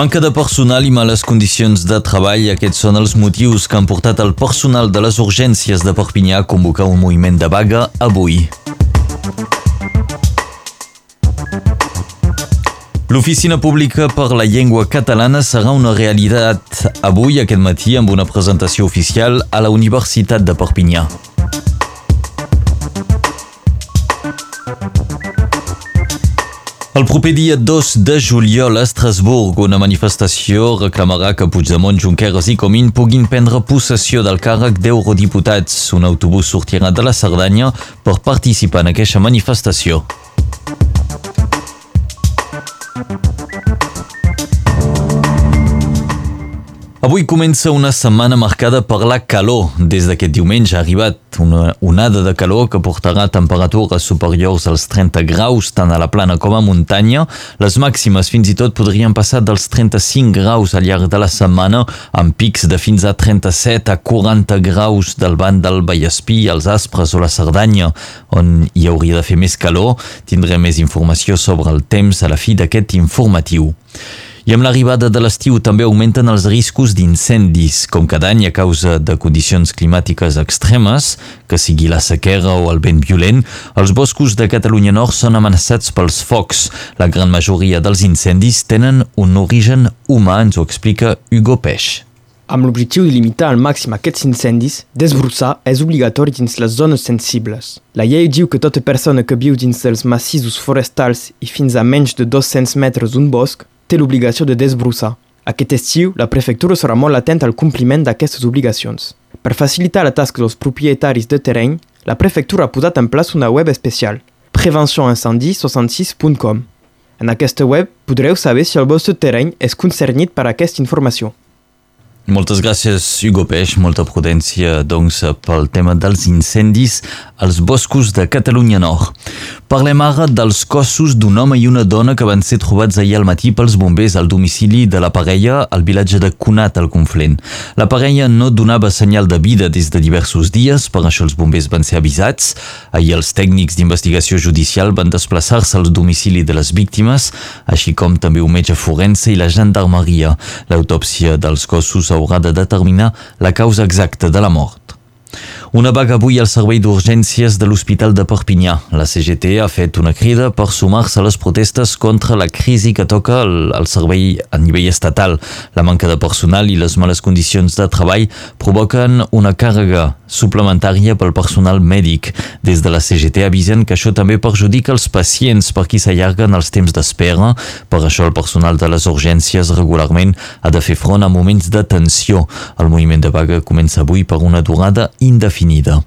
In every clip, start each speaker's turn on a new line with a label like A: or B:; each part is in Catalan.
A: Manca de personal i males condicions de treball, aquests són els motius que han portat el personal de les urgències de Perpinyà a convocar un moviment de vaga avui. L'Oficina Pública per la Llengua Catalana serà una realitat avui, aquest matí, amb una presentació oficial a la Universitat de Perpinyà. El proper dia 2 de juliol a Estrasburg, una manifestació reclamarà que Puigdemont, Junqueras i Comín puguin prendre possessió del càrrec d'eurodiputats. Un autobús sortirà de la Cerdanya per participar en aquesta manifestació. Avui comença una setmana marcada per la calor. Des d'aquest diumenge ha arribat una onada de calor que portarà temperatures superiors als 30 graus tant a la plana com a muntanya. Les màximes fins i tot podrien passar dels 35 graus al llarg de la setmana amb pics de fins a 37 a 40 graus del banc del Vallespí, els Aspres o la Cerdanya, on hi hauria de fer més calor. Tindrem més informació sobre el temps a la fi d'aquest informatiu. I amb l'arribada de l'estiu també augmenten els riscos d'incendis, com cada any a causa de condicions climàtiques extremes, que sigui la sequera o el vent violent, els boscos de Catalunya Nord són amenaçats pels focs. La gran majoria dels incendis tenen un origen humà, ens ho explica Hugo Peix.
B: Amb l'objectiu de limitar al màxim aquests incendis, desbrossar és obligatori dins les zones sensibles. La llei diu que tota persona que viu dins dels massissos forestals i fins a menys de 200 metres d'un bosc té l'obligació de desbrossar. Aquest estiu, la prefectura serà molt atenta al compliment d'aquestes obligacions. Per facilitar la tasca dels propietaris de terreny, la prefectura ha posat en plaç una web especial, prevencionincendie66.com. En aquesta web podreu saber si el vostre terreny és concernit per aquesta informació.
A: Moltes gràcies, Hugo Peix. Molta prudència, doncs, pel tema dels incendis als boscos de Catalunya Nord. Parlem ara dels cossos d'un home i una dona que van ser trobats ahir al matí pels bombers al domicili de la parella al vilatge de Cunat, al Conflent. La parella no donava senyal de vida des de diversos dies, per això els bombers van ser avisats. Ahir els tècnics d'investigació judicial van desplaçar-se al domicili de les víctimes, així com també un metge forense i la gendarmeria. L'autòpsia dels cossos haurà de determinar la causa exacta de la mort. Una vaga avui al servei d'urgències de l'Hospital de Perpinyà. La CGT ha fet una crida per sumar-se a les protestes contra la crisi que toca el, servei a nivell estatal. La manca de personal i les males condicions de treball provoquen una càrrega suplementària pel personal mèdic. Des de la CGT avisen que això també perjudica els pacients per qui s'allarguen els temps d'espera. Per això el personal de les urgències regularment ha de fer front a moments de tensió. El moviment de vaga comença avui per una durada indefinida definida.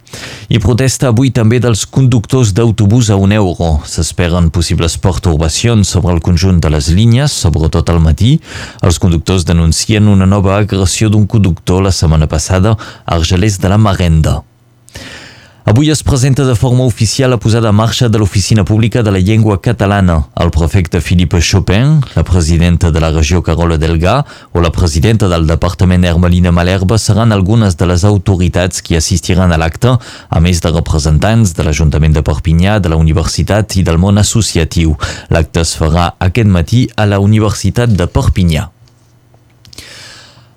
A: I protesta avui també dels conductors d'autobús a un euro. S'esperen possibles pertorbacions sobre el conjunt de les línies, sobretot al matí. Els conductors denuncien una nova agressió d'un conductor la setmana passada a Argelers de la Marenda. Avui es presenta de forma oficial la posada en marxa de l'Oficina Pública de la Llengua Catalana. El prefecte Philippe Chopin, la presidenta de la regió Carola Delgà o la presidenta del departament Hermelina Malerba seran algunes de les autoritats que assistiran a l'acte, a més de representants de l'Ajuntament de Perpinyà, de la Universitat i del món associatiu. L'acte es farà aquest matí a la Universitat de Perpinyà.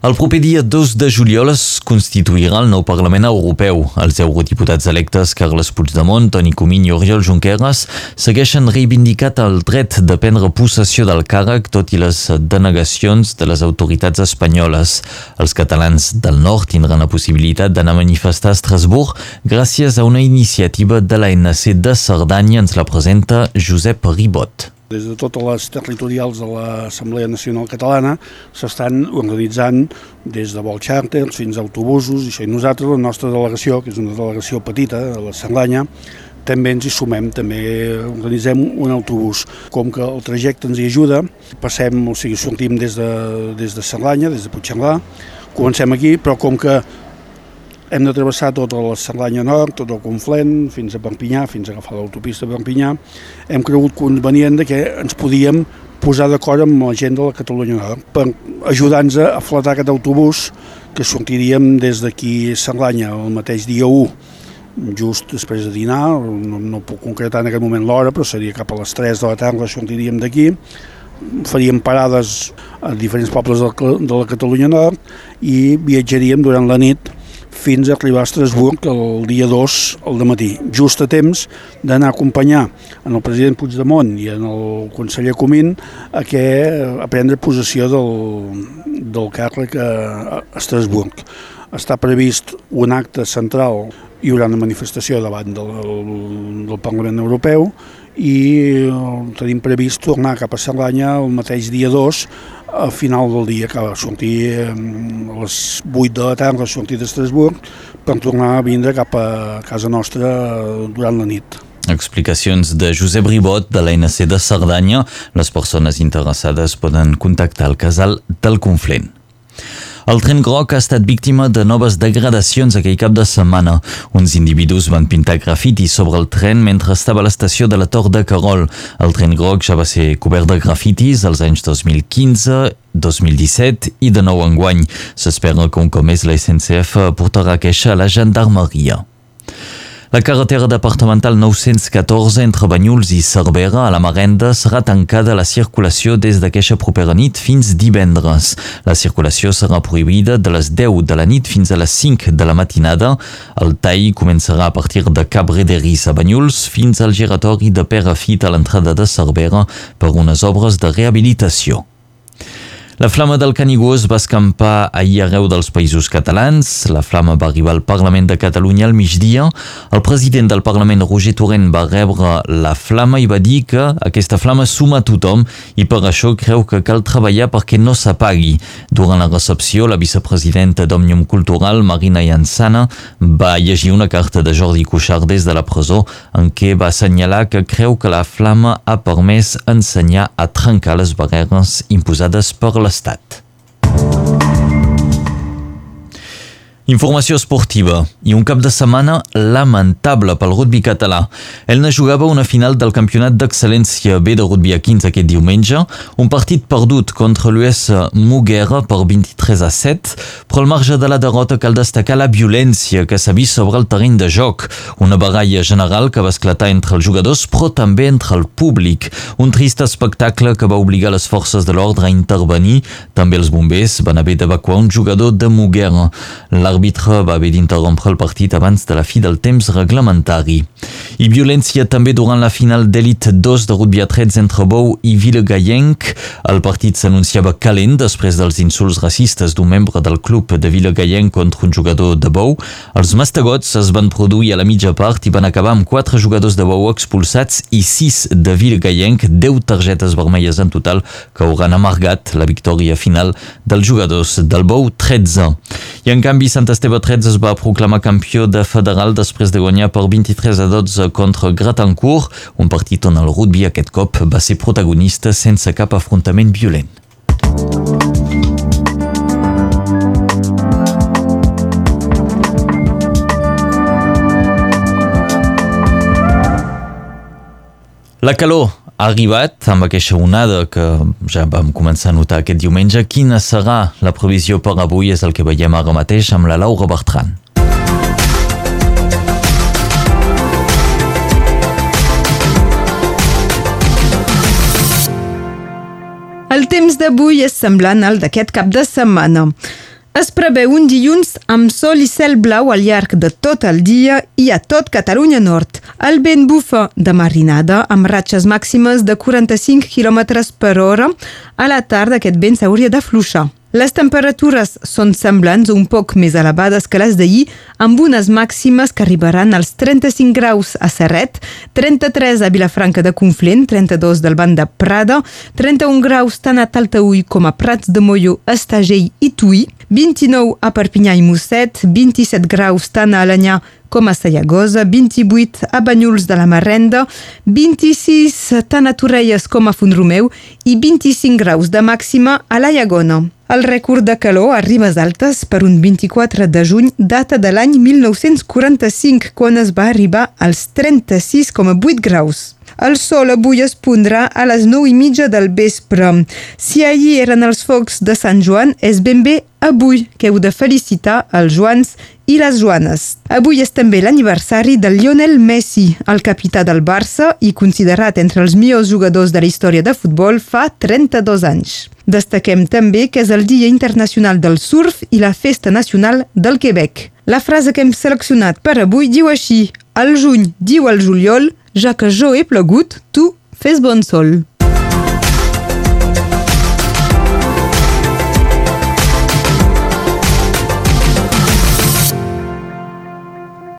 A: El proper dia 2 de juliol es constituirà el nou Parlament Europeu. Els eurodiputats electes Carles Puigdemont, Toni Comín i Oriol Junqueras segueixen reivindicat el dret de prendre possessió del càrrec tot i les denegacions de les autoritats espanyoles. Els catalans del nord tindran la possibilitat d'anar a manifestar a Estrasburg gràcies a una iniciativa de l'ANC de Cerdanya, ens la presenta Josep Ribot.
C: Des de totes les territorials de l'Assemblea Nacional Catalana s'estan organitzant des de vol charters fins a autobusos i això. I nosaltres, la nostra delegació, que és una delegació petita de la Cerdanya, també ens hi sumem, també organitzem un autobús. Com que el trajecte ens hi ajuda, passem, o sigui, sortim des de, des de Cerdanya, des de Puigcerdà, comencem aquí, però com que hem de travessar tota la Cerdanya Nord, tot el Conflent, fins a Perpinyà, fins a agafar l'autopista de Perpinyà. Hem cregut convenient que ens podíem posar d'acord amb la gent de la Catalunya Nord per ajudar-nos a flatar aquest autobús que sortiríem des d'aquí a Cerdanya el mateix dia 1 just després de dinar, no, no puc concretar en aquest moment l'hora, però seria cap a les 3 de la tarda sortiríem d'aquí, faríem parades a diferents pobles de la Catalunya Nord i viatjaríem durant la nit fins a arribar a Estrasburg el dia 2 al matí, just a temps d'anar a acompanyar en el president Puigdemont i en el conseller Comín a, que, a prendre possessió del, del càrrec a, a Estrasburg. Està previst un acte central, hi haurà una manifestació davant del, del Parlament Europeu i tenim previst tornar cap a Cerdanya el mateix dia 2 a final del dia, que va sortir a les 8 de la tarda, sortir d'Estrasburg per tornar a vindre cap a casa nostra durant la nit.
A: Explicacions de Josep Ribot de l'ANC de Cerdanya. Les persones interessades poden contactar el casal del Conflent. El tren groc ha estat víctima de noves degradacions aquell cap de setmana. Uns individus van pintar grafiti sobre el tren mentre estava a l'estació de la Tor de Carol. El tren groc ja va ser cobert de grafitis als anys 2015 2017 i de nou enguany. S'espera que un cop més la SNCF portarà queixa a la gendarmeria. La carretera departamental 914 entre Banyuls i Cervera a la Marenda serà tancada a la circulació des d'aquesta propera nit fins divendres. La circulació serà prohibida de les 10 de la nit fins a les 5 de la matinada. El tall començarà a partir de Cabre de Ris a Banyuls fins al giratori de Perafit a l'entrada de Cervera per unes obres de rehabilitació. La flama del Canigó es va escampar ahir arreu dels països catalans. La flama va arribar al Parlament de Catalunya al migdia. El president del Parlament, Roger Torrent, va rebre la flama i va dir que aquesta flama suma a tothom i per això creu que cal treballar perquè no s'apagui. Durant la recepció, la vicepresidenta d'Òmnium Cultural, Marina Iansana, va llegir una carta de Jordi Cuixart des de la presó en què va assenyalar que creu que la flama ha permès ensenyar a trencar les barreres imposades per la l'estat. Informació esportiva. I un cap de setmana lamentable pel rugby català. Elna jugava una final del campionat d'excel·lència B de rugby a 15 aquest diumenge, un partit perdut contra l'US Muguera per 23 a 7, però al marge de la derrota cal destacar la violència que s'ha vist sobre el terreny de joc, una baralla general que va esclatar entre els jugadors però també entre el públic, un trist espectacle que va obligar les forces de l'ordre a intervenir, també els bombers van haver d'evacuar un jugador de Muguera. La l'àrbitre va haver d'interrompre el partit abans de la fi del temps reglamentari. I violència també durant la final d'elit 2 de rugby a 13 entre Bou i Vilegaienc. El partit s'anunciava calent després dels insults racistes d'un membre del club de Vilegaienc contra un jugador de Bou. Els mastegots es van produir a la mitja part i van acabar amb 4 jugadors de Bou expulsats i 6 de Vilegaienc, 10 targetes vermelles en total que hauran amargat la victòria final dels jugadors del Bou 13. I en canvi Sant Esteve 13 es va proclamar campió de federal després de guanyar per 23 a 12 contra Gratancourt, un partit on el rugby aquest cop va ser protagonista sense cap afrontament violent. La calor ha arribat amb aquesta onada que ja vam començar a notar aquest diumenge. Quina serà la previsió per avui és el que veiem ara mateix amb la Laura Bertran.
D: El temps d'avui és semblant al d'aquest cap de setmana. Es preveu un dilluns amb sol i cel blau al llarg de tot el dia i a tot Catalunya Nord. El vent bufa de marinada amb ratxes màximes de 45 km per hora. A la tarda aquest vent s'hauria d'afluixar. Les temperatures són semblants un poc més elevades que les d'ahir, amb unes màximes que arribaran als 35 graus a Serret, 33 a Vilafranca de Conflent, 32 del Banc de Prada, 31 graus tant a Taltaúi com a Prats de Molló, Estagell i Tuí, 29 a Perpinyà i Mosset, 27 graus tant a Alanyà com a Sallagosa, 28 a Banyuls de la Marrenda, 26 tant a Torrelles com a Font-romeu i 25 graus de màxima a la Llagona. El rècord de calor a Ribes Altes per un 24 de juny data de l'any 1945, quan es va arribar als 36,8 graus. El sol avui es pondrà a les 9 i mitja del vespre. Si ahir eren els focs de Sant Joan, és ben bé avui que heu de felicitar els Joans i les Joanes. Avui és també l'aniversari de Lionel Messi, el capità del Barça i considerat entre els millors jugadors de la història de futbol fa 32 anys. Destaquem també que és el Dia Internacional del Surf i la Festa Nacional del Quebec. La frase que hem seleccionat per avui diu així «El juny diu al juliol, Jacques Joé Plagout, tout fez bon sol.